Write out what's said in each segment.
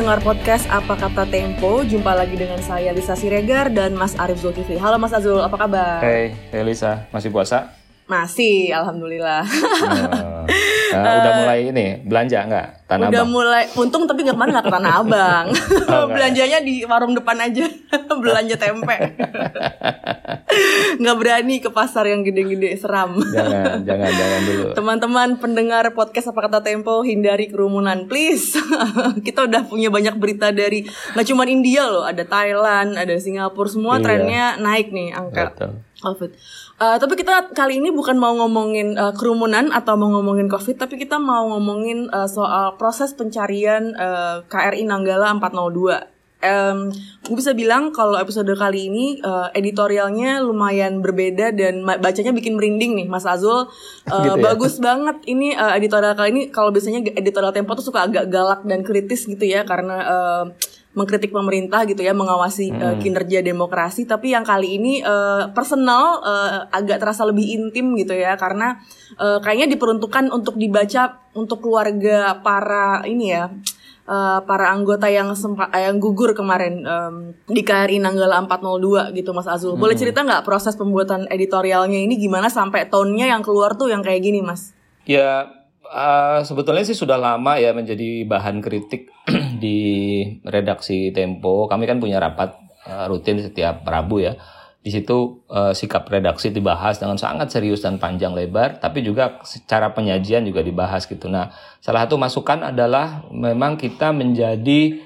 pendengar podcast Apa Kata Tempo. Jumpa lagi dengan saya Lisa Siregar dan Mas Arif Zulkifli. Halo Mas Azul, apa kabar? Hey, hey Lisa, masih puasa? Masih, alhamdulillah. Uh, uh, udah mulai ini belanja nggak? Tanah udah Abang. mulai, untung tapi nggak ke mana nggak ke Tanah Abang. Oh, Belanjanya di warung depan aja, belanja tempe. nggak berani ke pasar yang gede-gede seram. Jangan, jangan, jangan dulu. Teman-teman pendengar podcast apa kata Tempo, hindari kerumunan, please. Kita udah punya banyak berita dari nggak cuma India loh, ada Thailand, ada Singapura, semua iya. trennya naik nih angka Betul. COVID. Uh, tapi kita kali ini bukan mau ngomongin uh, kerumunan atau mau ngomongin COVID, tapi kita mau ngomongin uh, soal proses pencarian uh, KRI Nanggala 402. Um, gue bisa bilang kalau episode kali ini uh, editorialnya lumayan berbeda dan bacanya bikin merinding nih Mas Azul. Uh, gitu ya? Bagus banget ini uh, editorial kali ini kalau biasanya editorial Tempo tuh suka agak galak dan kritis gitu ya karena uh, mengkritik pemerintah gitu ya mengawasi hmm. uh, kinerja demokrasi tapi yang kali ini uh, personal uh, agak terasa lebih intim gitu ya karena uh, kayaknya diperuntukkan untuk dibaca untuk keluarga para ini ya uh, para anggota yang sempat yang gugur kemarin um, di KRI Nanggala 402 gitu Mas Azul. Boleh hmm. cerita nggak proses pembuatan editorialnya ini gimana sampai tone-nya yang keluar tuh yang kayak gini Mas? Ya uh, sebetulnya sih sudah lama ya menjadi bahan kritik di redaksi Tempo. Kami kan punya rapat uh, rutin setiap Rabu ya. Di situ uh, sikap redaksi dibahas dengan sangat serius dan panjang lebar, tapi juga secara penyajian juga dibahas gitu. Nah, salah satu masukan adalah memang kita menjadi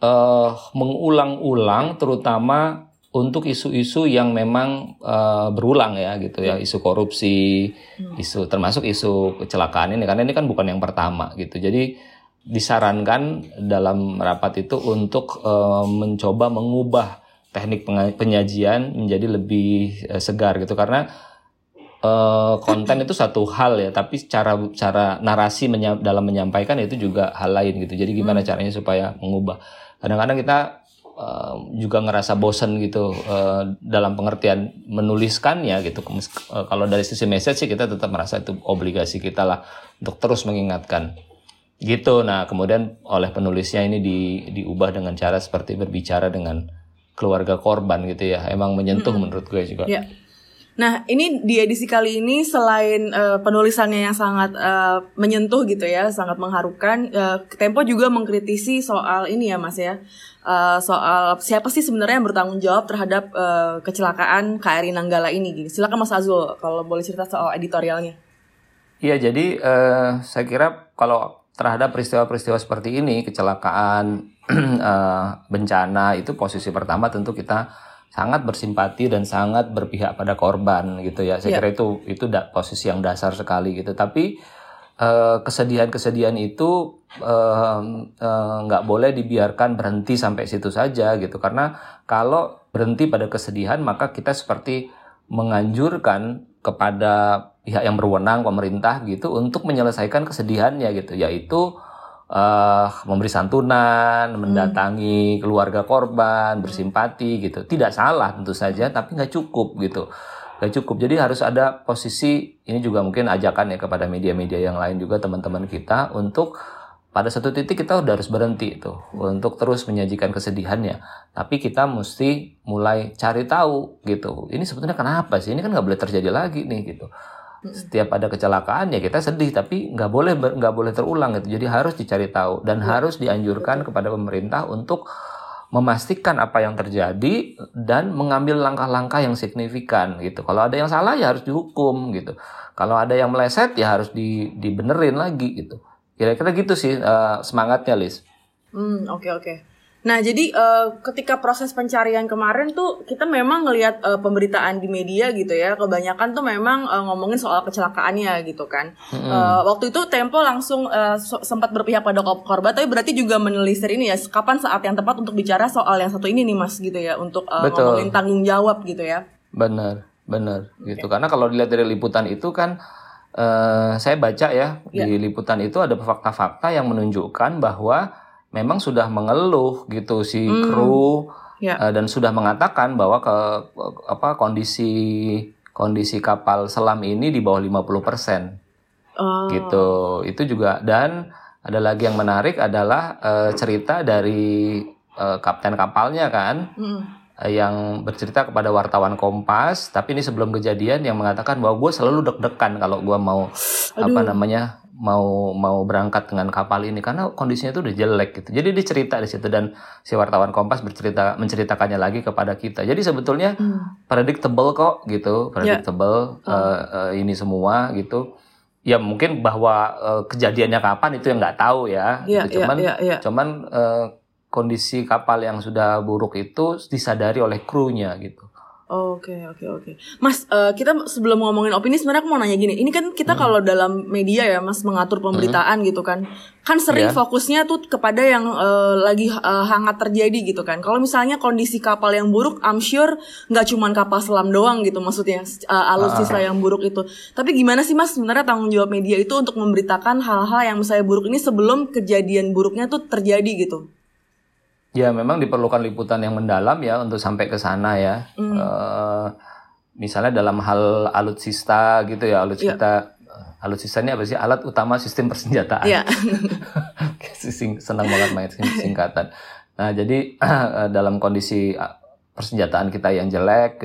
uh, mengulang-ulang terutama untuk isu-isu yang memang uh, berulang ya gitu ya. Isu korupsi hmm. isu termasuk isu kecelakaan ini karena ini kan bukan yang pertama gitu. Jadi disarankan dalam rapat itu untuk uh, mencoba mengubah teknik penyajian menjadi lebih uh, segar gitu. Karena uh, konten itu satu hal ya tapi cara cara narasi dalam menyampaikan itu juga hal lain gitu. Jadi gimana hmm. caranya supaya mengubah? Kadang-kadang kita juga ngerasa bosen gitu uh, dalam pengertian menuliskannya gitu. Uh, kalau dari sisi message sih kita tetap merasa itu obligasi kita lah untuk terus mengingatkan. Gitu. Nah, kemudian oleh penulisnya ini di, diubah dengan cara seperti berbicara dengan keluarga korban gitu ya. Emang menyentuh -hmm. menurut gue juga. Yeah. Nah, ini di edisi kali ini selain uh, penulisannya yang sangat uh, menyentuh gitu ya, sangat mengharukan, uh, Tempo juga mengkritisi soal ini ya, Mas ya. Uh, soal siapa sih sebenarnya yang bertanggung jawab terhadap uh, kecelakaan KRI Nanggala ini gitu. Silakan Mas Azul kalau boleh cerita soal editorialnya. Iya, jadi uh, saya kira kalau terhadap peristiwa-peristiwa seperti ini, kecelakaan, uh, bencana itu posisi pertama tentu kita sangat bersimpati dan sangat berpihak pada korban gitu ya. Saya yeah. kira itu itu da, posisi yang dasar sekali gitu. Tapi kesedihan-kesedihan itu nggak uh, uh, boleh dibiarkan berhenti sampai situ saja gitu. Karena kalau berhenti pada kesedihan maka kita seperti menganjurkan kepada pihak yang berwenang pemerintah gitu untuk menyelesaikan kesedihannya gitu yaitu uh, memberi santunan, mendatangi hmm. keluarga korban, bersimpati gitu. Tidak salah tentu saja, tapi nggak cukup gitu. Nggak cukup. Jadi harus ada posisi ini juga mungkin ajakan ya kepada media-media yang lain juga teman-teman kita untuk pada satu titik kita udah harus berhenti itu untuk terus menyajikan kesedihannya. Tapi kita mesti mulai cari tahu gitu. Ini sebetulnya kenapa sih? Ini kan nggak boleh terjadi lagi nih gitu setiap ada kecelakaan ya kita sedih tapi nggak boleh nggak boleh terulang gitu jadi harus dicari tahu dan ya. harus dianjurkan kepada pemerintah untuk memastikan apa yang terjadi dan mengambil langkah-langkah yang signifikan gitu kalau ada yang salah ya harus dihukum gitu kalau ada yang meleset ya harus di dibenerin lagi gitu kira-kira gitu sih uh, semangatnya Lis. Hmm oke okay, oke. Okay. Nah, jadi uh, ketika proses pencarian kemarin tuh kita memang ngelihat uh, pemberitaan di media gitu ya, kebanyakan tuh memang uh, ngomongin soal kecelakaannya gitu kan. Mm-hmm. Uh, waktu itu Tempo langsung uh, so- sempat berpihak pada korban, tapi berarti juga menelisir ini ya, kapan saat yang tepat untuk bicara soal yang satu ini nih Mas gitu ya, untuk uh, ngomongin tanggung jawab gitu ya. Benar, benar okay. gitu. Karena kalau dilihat dari liputan itu kan uh, saya baca ya yeah. di liputan itu ada fakta-fakta yang menunjukkan bahwa memang sudah mengeluh gitu si hmm. kru ya. uh, dan sudah mengatakan bahwa ke apa kondisi kondisi kapal selam ini di bawah 50%. Oh. Gitu. Itu juga dan ada lagi yang menarik adalah uh, cerita dari uh, kapten kapalnya kan. Hmm. yang bercerita kepada wartawan Kompas, tapi ini sebelum kejadian yang mengatakan bahwa gue selalu deg-degan kalau gue mau Aduh. apa namanya mau mau berangkat dengan kapal ini karena kondisinya itu udah jelek gitu. Jadi dicerita di situ dan si wartawan Kompas bercerita menceritakannya lagi kepada kita. Jadi sebetulnya hmm. predictable kok gitu, ya. predictable yeah. uh, uh, ini semua gitu. Ya mungkin bahwa uh, kejadiannya kapan itu yang nggak tahu ya. Yeah, gitu. Cuman yeah, yeah, yeah. cuman uh, kondisi kapal yang sudah buruk itu disadari oleh krunya gitu. Oke okay, oke okay, oke, okay. Mas uh, kita sebelum ngomongin opini sebenarnya aku mau nanya gini, ini kan kita hmm. kalau dalam media ya Mas mengatur pemberitaan hmm. gitu kan, kan sering yeah. fokusnya tuh kepada yang uh, lagi uh, hangat terjadi gitu kan. Kalau misalnya kondisi kapal yang buruk, I'm sure nggak cuma kapal selam doang gitu maksudnya uh, alutsista uh. yang buruk itu. Tapi gimana sih Mas sebenarnya tanggung jawab media itu untuk memberitakan hal-hal yang misalnya buruk ini sebelum kejadian buruknya tuh terjadi gitu? Ya memang diperlukan liputan yang mendalam ya untuk sampai ke sana ya. Mm. Uh, misalnya dalam hal alutsista gitu ya, alutsista yeah. alutsista ini apa sih? Alat utama sistem persenjataan. Yeah. Senang banget main singkatan. Nah jadi dalam kondisi persenjataan kita yang jelek,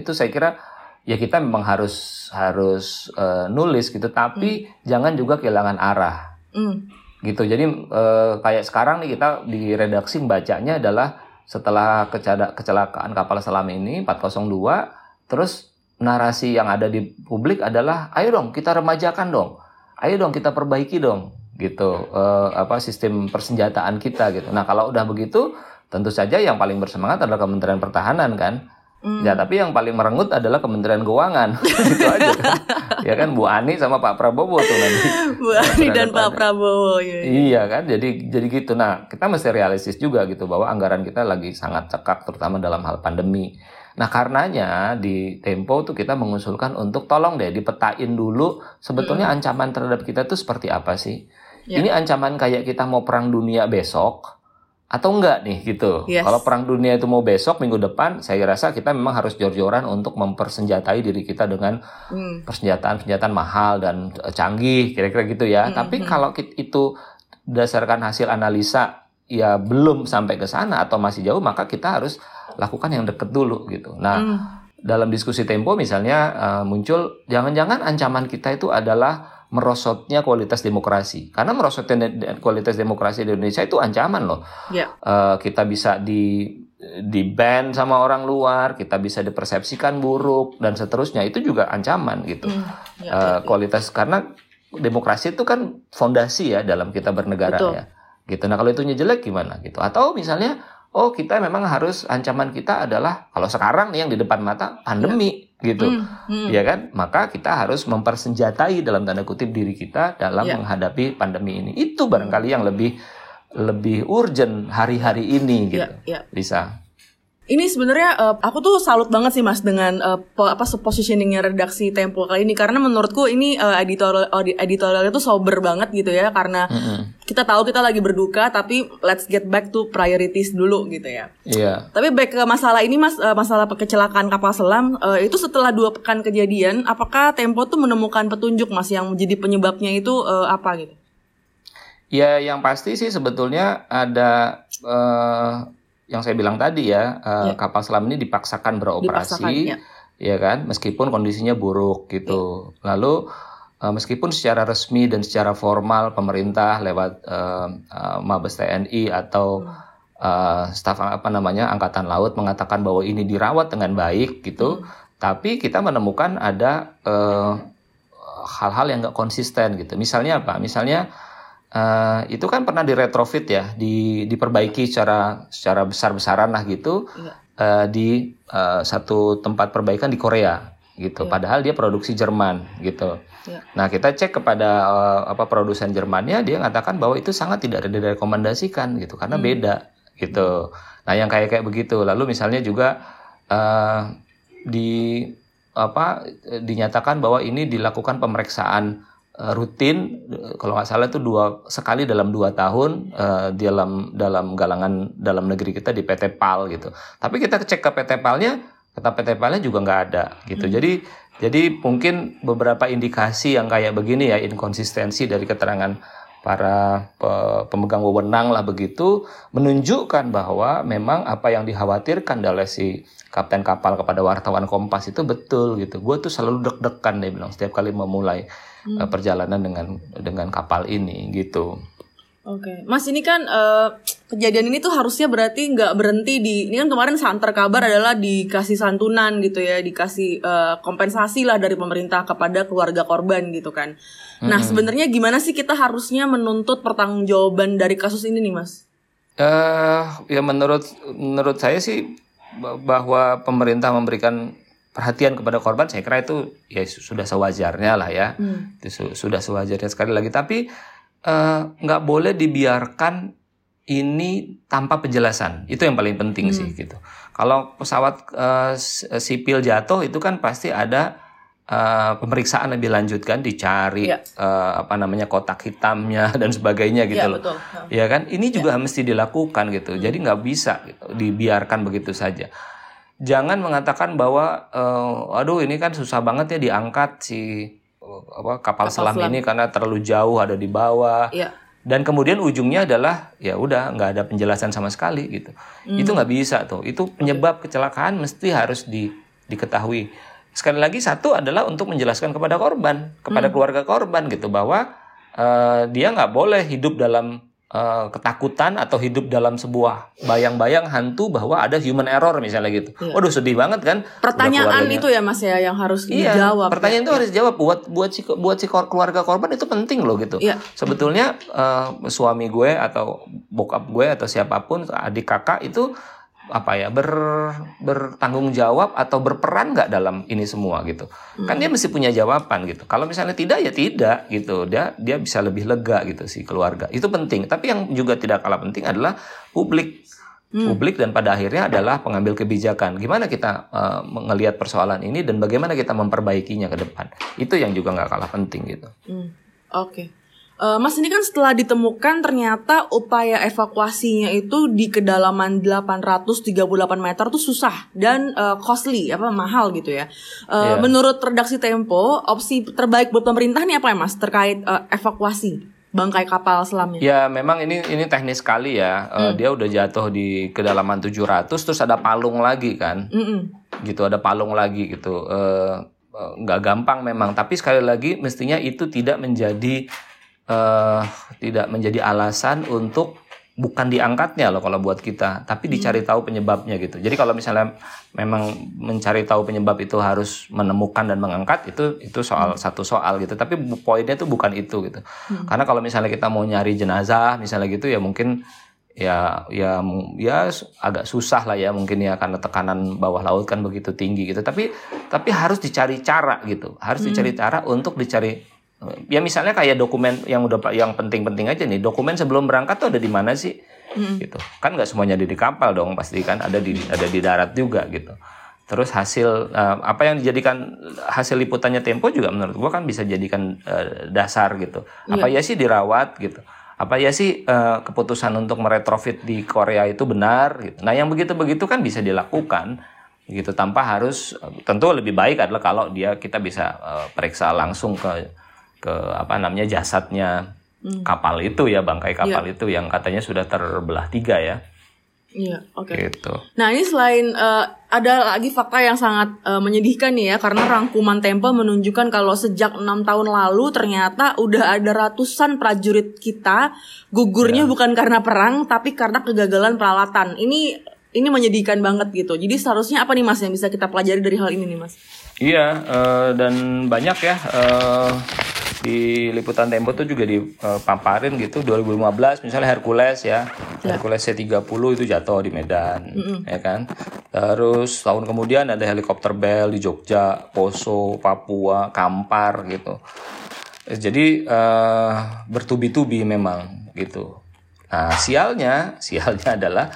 itu saya kira ya kita memang harus harus uh, nulis gitu, tapi mm. jangan juga kehilangan arah. Mm gitu. Jadi e, kayak sekarang nih kita di redaksi bacanya adalah setelah kecelakaan kapal selam ini 402 terus narasi yang ada di publik adalah ayo dong kita remajakan dong. Ayo dong kita perbaiki dong. Gitu. E, apa sistem persenjataan kita gitu. Nah kalau udah begitu tentu saja yang paling bersemangat adalah Kementerian Pertahanan kan Hmm. Ya, tapi yang paling merengut adalah Kementerian Keuangan. itu aja kan. ya kan Bu Ani sama Pak Prabowo tuh nanti. Bu Ani dan Pak Prabowo. Ya, Iya kan? Jadi jadi gitu. Nah, kita mesti realistis juga gitu bahwa anggaran kita lagi sangat cekak terutama dalam hal pandemi. Nah, karenanya di Tempo tuh kita mengusulkan untuk tolong deh dipetain dulu sebetulnya hmm. ancaman terhadap kita tuh seperti apa sih? Ya. Ini ancaman kayak kita mau perang dunia besok atau enggak nih gitu. Yes. Kalau perang dunia itu mau besok minggu depan, saya rasa kita memang harus jor-joran untuk mempersenjatai diri kita dengan hmm. persenjataan-persenjataan mahal dan eh, canggih, kira-kira gitu ya. Hmm. Tapi hmm. kalau itu berdasarkan hasil analisa ya belum sampai ke sana atau masih jauh, maka kita harus lakukan yang deket dulu gitu. Nah, hmm. dalam diskusi Tempo misalnya uh, muncul jangan-jangan ancaman kita itu adalah merosotnya kualitas demokrasi. Karena merosotnya kualitas demokrasi di Indonesia itu ancaman loh. Yeah. Ya. Uh, kita bisa di di ban sama orang luar, kita bisa dipersepsikan buruk dan seterusnya. Itu juga ancaman gitu. Mm, uh, kualitas karena demokrasi itu kan fondasi ya dalam kita bernegara Betul. ya. Gitu. Nah kalau itu jelek gimana gitu? Atau misalnya oh kita memang harus ancaman kita adalah kalau sekarang nih yang di depan mata pandemi. Gitu hmm, hmm. ya kan maka kita harus mempersenjatai dalam tanda kutip diri kita dalam ya. menghadapi pandemi ini itu barangkali yang lebih lebih urgent hari-hari ini gitu ya, ya. bisa ini sebenarnya uh, aku tuh salut banget sih mas dengan uh, po, apa positioningnya redaksi Tempo kali ini karena menurutku ini uh, editorial editorialnya tuh sober banget gitu ya karena mm -hmm. kita tahu kita lagi berduka tapi let's get back to priorities dulu gitu ya. Iya. Yeah. Tapi back ke masalah ini mas uh, masalah kecelakaan kapal selam uh, itu setelah dua pekan kejadian apakah Tempo tuh menemukan petunjuk mas yang menjadi penyebabnya itu uh, apa gitu? Ya yang pasti sih sebetulnya ada uh, yang saya bilang tadi ya, uh, ya. kapal selam ini dipaksakan beroperasi, dipaksakan, ya. ya kan, meskipun kondisinya buruk gitu. Ya. Lalu uh, meskipun secara resmi dan secara formal pemerintah lewat uh, uh, Mabes TNI atau uh, staf apa namanya angkatan laut mengatakan bahwa ini dirawat dengan baik gitu, hmm. tapi kita menemukan ada hal-hal uh, yang nggak konsisten gitu. Misalnya apa? Misalnya Uh, itu kan pernah diretrofit ya, di, diperbaiki secara secara besar-besaran lah gitu iya. uh, di uh, satu tempat perbaikan di Korea gitu. Iya. Padahal dia produksi Jerman gitu. Iya. Nah kita cek kepada uh, apa produsen Jermannya, dia mengatakan bahwa itu sangat tidak direkomendasikan gitu karena hmm. beda gitu. Nah yang kayak kayak begitu. Lalu misalnya juga uh, di apa dinyatakan bahwa ini dilakukan pemeriksaan rutin kalau nggak salah itu dua sekali dalam dua tahun uh, dalam dalam galangan dalam negeri kita di PT PAL gitu. Tapi kita cek ke PT PALnya, kata PT PALnya juga nggak ada gitu. Hmm. Jadi jadi mungkin beberapa indikasi yang kayak begini ya inkonsistensi dari keterangan para pemegang wewenang lah begitu menunjukkan bahwa memang apa yang dikhawatirkan oleh si kapten kapal kepada wartawan Kompas itu betul gitu. Gue tuh selalu deg-degan dia bilang setiap kali memulai hmm. uh, perjalanan dengan dengan kapal ini gitu. Oke, okay. Mas ini kan uh, kejadian ini tuh harusnya berarti nggak berhenti di ini kan kemarin santer kabar adalah dikasih santunan gitu ya, dikasih uh, kompensasi lah dari pemerintah kepada keluarga korban gitu kan. Nah hmm. sebenarnya gimana sih kita harusnya menuntut pertanggungjawaban dari kasus ini nih Mas? Uh, ya menurut menurut saya sih bahwa pemerintah memberikan perhatian kepada korban saya kira itu ya sudah sewajarnya lah ya, hmm. itu sudah sewajarnya sekali lagi tapi Eh, nggak uh, boleh dibiarkan ini tanpa penjelasan. Itu yang paling penting hmm. sih gitu. Kalau pesawat uh, sipil jatuh itu kan pasti ada uh, pemeriksaan lebih lanjut kan, dicari ya. uh, apa namanya kotak hitamnya dan sebagainya gitu ya, loh. Betul. Ya kan, ini juga ya. mesti dilakukan gitu. Hmm. Jadi nggak bisa gitu, dibiarkan begitu saja. Jangan mengatakan bahwa, uh, aduh ini kan susah banget ya diangkat si apa kapal, kapal selam, selam ini karena terlalu jauh ada di bawah. Ya. Dan kemudian ujungnya adalah ya udah nggak ada penjelasan sama sekali gitu. Hmm. Itu nggak bisa tuh. Itu penyebab kecelakaan mesti harus di, diketahui. Sekali lagi satu adalah untuk menjelaskan kepada korban, kepada hmm. keluarga korban gitu bahwa uh, dia nggak boleh hidup dalam uh, ketakutan atau hidup dalam sebuah bayang-bayang hantu bahwa ada human error misalnya gitu. Iya. Waduh sedih banget kan? Pertanyaan itu ya Mas ya yang harus iya, dijawab. Pertanyaan ya. itu harus dijawab buat buat si buat si keluarga korban itu penting loh gitu. Iya. Sebetulnya uh, suami gue atau bokap gue atau siapa pun adik kakak itu apa ya ber bertanggung jawab atau berperan nggak dalam ini semua gitu? Hmm. kan dia mesti punya jawaban gitu. Kalau misalnya tidak ya tidak gitu. Dia dia bisa lebih lega gitu si keluarga. Itu penting. Tapi yang juga tidak kalah penting adalah publik. Hmm. publik dan pada akhirnya adalah pengambil kebijakan. Gimana kita uh, melihat persoalan ini dan bagaimana kita memperbaikinya ke depan? Itu yang juga nggak kalah penting gitu. Hmm. oke. okay. Uh, Mas ini kan setelah ditemukan ternyata upaya evakuasinya itu di kedalaman 838 meter tuh susah dan uh, costly apa mahal gitu ya. Uh, yeah. Menurut redaksi Tempo, opsi terbaik buat pemerintah ini apa ya Mas terkait uh, evakuasi bangkai kapal selamnya? Ya memang ini ini teknis sekali ya. Uh, Dia udah jatuh di kedalaman 700 terus ada palung lagi kan. Mm -mm. Gitu ada palung lagi gitu. Uh, nggak gampang memang tapi sekali lagi mestinya itu tidak menjadi uh, tidak menjadi alasan untuk bukan diangkatnya loh kalau buat kita, tapi dicari hmm. tahu penyebabnya gitu. Jadi kalau misalnya memang mencari tahu penyebab itu harus menemukan dan mengangkat itu itu soal hmm. satu soal gitu. Tapi poinnya itu bukan itu gitu. Hmm. Karena kalau misalnya kita mau nyari jenazah misalnya gitu ya mungkin ya ya ya agak susah lah ya mungkin ya karena tekanan bawah laut kan begitu tinggi gitu. Tapi tapi harus dicari cara gitu. Harus hmm. dicari cara untuk dicari Ya misalnya kayak dokumen yang udah yang penting-penting aja nih. Dokumen sebelum berangkat tuh ada di mana sih? Hmm. Gitu. Kan nggak semuanya ada di kapal dong, pasti kan ada di ada di darat juga gitu. Terus hasil uh, apa yang dijadikan hasil liputannya Tempo juga menurut gua kan bisa jadikan uh, dasar gitu. Apa yeah. ya sih dirawat gitu? Apa ya sih uh, keputusan untuk meretrofit di Korea itu benar gitu. Nah, yang begitu-begitu kan bisa dilakukan gitu tanpa harus tentu lebih baik adalah kalau dia kita bisa uh, periksa langsung ke ke apa namanya jasadnya hmm. kapal itu ya bangkai kapal yeah. itu yang katanya sudah terbelah tiga ya. Iya, oke. Okay. Gitu. Nah ini selain uh, ada lagi fakta yang sangat uh, menyedihkan nih ya karena rangkuman Tempo menunjukkan kalau sejak enam tahun lalu ternyata udah ada ratusan prajurit kita gugurnya yeah. bukan karena perang tapi karena kegagalan peralatan. Ini ini menyedihkan banget gitu. Jadi seharusnya apa nih mas yang bisa kita pelajari dari hal ini nih mas? Iya uh, dan banyak ya. Uh, di liputan Tempo tuh juga dipaparin gitu 2015 misalnya Hercules ya, ya. Hercules C30 itu jatuh di Medan mm -hmm. ya kan? Terus tahun kemudian ada helikopter Bell di Jogja Poso Papua Kampar gitu. Jadi uh, bertubi-tubi memang gitu. Nah sialnya sialnya adalah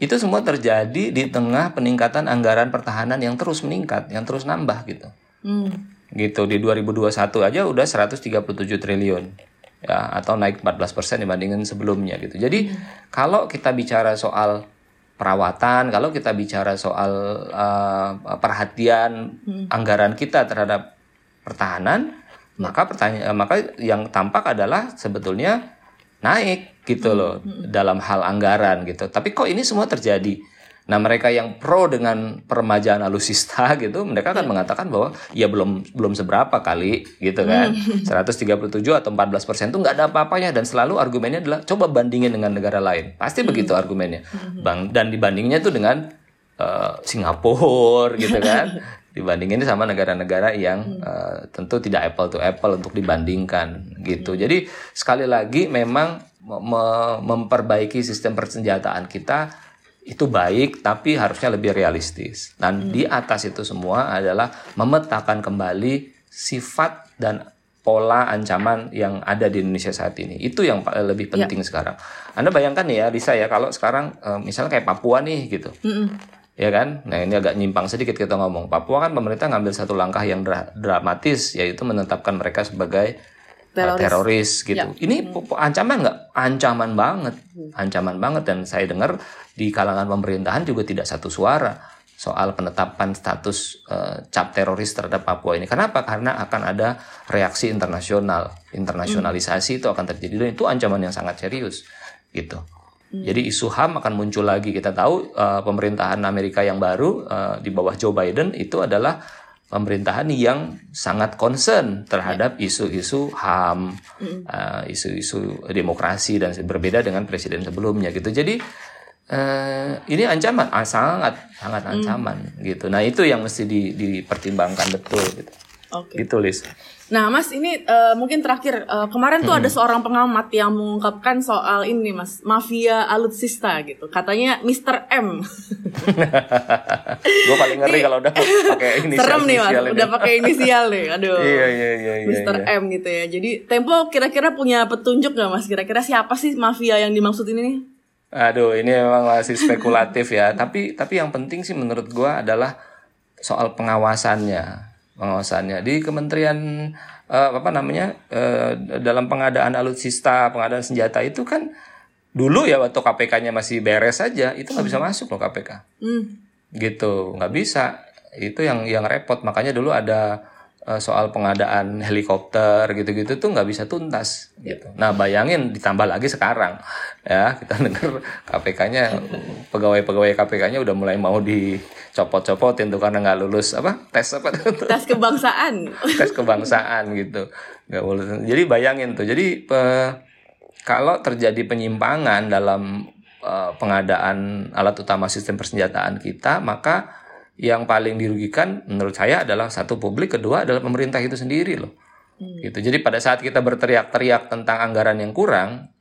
itu semua terjadi di tengah peningkatan anggaran pertahanan yang terus meningkat yang terus nambah gitu. Mm gitu di 2021 aja udah 137 triliun ya atau naik 14% dibandingkan sebelumnya gitu. Jadi hmm. kalau kita bicara soal perawatan, kalau kita bicara soal uh, perhatian hmm. anggaran kita terhadap pertahanan, hmm. maka pertanyaan maka yang tampak adalah sebetulnya naik gitu loh dalam hal anggaran gitu. Tapi kok ini semua terjadi? Nah mereka yang pro dengan peremajaan alusista gitu, mereka kan mengatakan bahwa ya belum belum seberapa kali gitu kan, 137 atau 14 persen itu nggak ada apa-apanya dan selalu argumennya adalah coba bandingin dengan negara lain, pasti begitu argumennya, bang dan dibandingnya tuh dengan uh, Singapura gitu kan, dibandingin sama negara-negara yang uh, tentu tidak apple to apple untuk dibandingkan gitu. Jadi sekali lagi memang memperbaiki sistem persenjataan kita itu baik tapi harusnya lebih realistis. Dan hmm. di atas itu semua adalah memetakan kembali sifat dan pola ancaman yang ada di Indonesia saat ini. Itu yang lebih ya. penting ya. sekarang. Anda bayangkan ya, Lisa ya, kalau sekarang eh, misalnya kayak Papua nih gitu. Mm Ya kan? Nah, ini agak nyimpang sedikit kita ngomong. Papua kan pemerintah ngambil satu langkah yang dra dramatis yaitu menetapkan mereka sebagai teroris, teroris gitu. Ya. Ini hmm. ancaman nggak? Ancaman banget, hmm. ancaman banget. Dan saya dengar di kalangan pemerintahan juga tidak satu suara soal penetapan status uh, cap teroris terhadap Papua ini. Kenapa? Karena akan ada reaksi internasional, internasionalisasi hmm. itu akan terjadi dan itu ancaman yang sangat serius, gitu. Hmm. Jadi isu HAM akan muncul lagi. Kita tahu uh, pemerintahan Amerika yang baru uh, di bawah Joe Biden itu adalah pemerintahan yang sangat concern terhadap ya. isu-isu HAM, uh, isu-isu demokrasi dan berbeda dengan presiden sebelumnya gitu. Jadi uh, ini ancaman, ah, sangat sangat mm. ancaman mm. gitu. Nah itu yang mesti di, dipertimbangkan betul gitu. Okay. Ditulis. Nah, Mas, ini uh, mungkin terakhir uh, kemarin tuh hmm. ada seorang pengamat yang mengungkapkan soal ini, Mas, mafia alutsista gitu. Katanya Mr. M. Gue paling ngeri kalau udah pakai inisial. Serem nih, Mas. Ini. Udah pakai inisial nih. Aduh. iya, iya, iya, iya. Mr. Iya. M gitu ya. Jadi Tempo kira-kira punya petunjuk gak, Mas? Kira-kira siapa sih mafia yang dimaksud ini nih? Aduh, ini memang masih spekulatif ya. tapi tapi yang penting sih menurut gue adalah soal pengawasannya pengawasannya di Kementerian uh, apa namanya uh, dalam pengadaan alutsista pengadaan senjata itu kan dulu ya waktu KPK-nya masih beres saja itu nggak bisa hmm. masuk loh KPK hmm. gitu nggak bisa itu yang yang repot makanya dulu ada soal pengadaan helikopter gitu-gitu tuh nggak bisa tuntas gitu. Nah bayangin ditambah lagi sekarang ya kita dengar KPK-nya pegawai-pegawai KPK-nya udah mulai mau dicopot-copotin tuh karena nggak lulus apa tes apa tuh? Tes kebangsaan. tes kebangsaan gitu nggak boleh. Jadi bayangin tuh jadi pe, kalau terjadi penyimpangan dalam uh, pengadaan alat utama sistem persenjataan kita maka yang paling dirugikan menurut saya adalah satu publik, kedua adalah pemerintah itu sendiri loh. Hmm. Gitu. Jadi pada saat kita berteriak-teriak tentang anggaran yang kurang,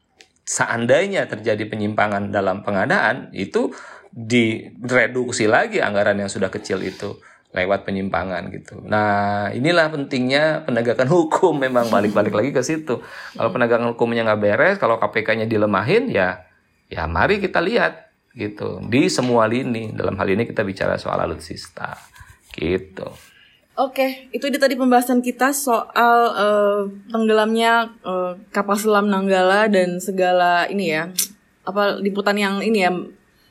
seandainya terjadi penyimpangan dalam pengadaan, itu direduksi lagi anggaran yang sudah kecil itu lewat penyimpangan gitu. Nah inilah pentingnya penegakan hukum memang balik-balik lagi ke situ. Kalau penegakan hukumnya nggak beres, kalau KPK-nya dilemahin ya ya mari kita lihat gitu. Di semua lini. Dalam hal ini kita bicara soal alutsista. Gitu. Oke, itu dia tadi pembahasan kita soal uh, tenggelamnya uh, kapal selam Nanggala dan segala ini ya apa liputan yang ini ya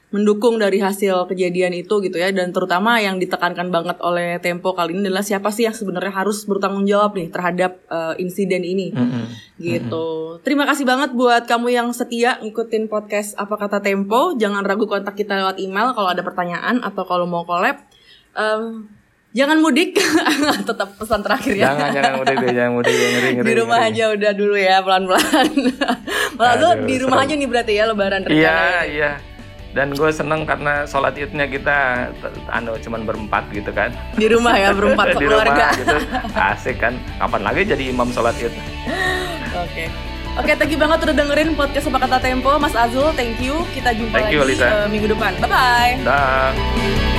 mendukung dari hasil kejadian itu gitu ya dan terutama yang ditekankan banget oleh Tempo kali ini adalah siapa sih yang sebenarnya harus bertanggung jawab nih terhadap uh, insiden ini mm -hmm. gitu. Mm -hmm. Terima kasih banget buat kamu yang setia ngikutin podcast apa kata Tempo. Jangan ragu kontak kita lewat email kalau ada pertanyaan atau kalau mau collab. Um, Jangan mudik, tetap pesan terakhir ya. Jangan, jangan mudik deh, jangan mudik ngeri, ngeri. Di rumah ngeri. aja udah dulu ya, pelan-pelan. Lalu di rumah seru. aja nih berarti ya lebaran rencana. Iya, iya dan gue seneng karena sholat idnya kita anu cuman berempat gitu kan di rumah ya berempat di keluarga rumah, gitu asik kan kapan lagi jadi imam sholat id oke okay. Oke, thank you banget udah dengerin podcast Apa Kata Tempo, Mas Azul. Thank you. Kita jumpa thank lagi you, uh, minggu depan. Bye bye. Dah.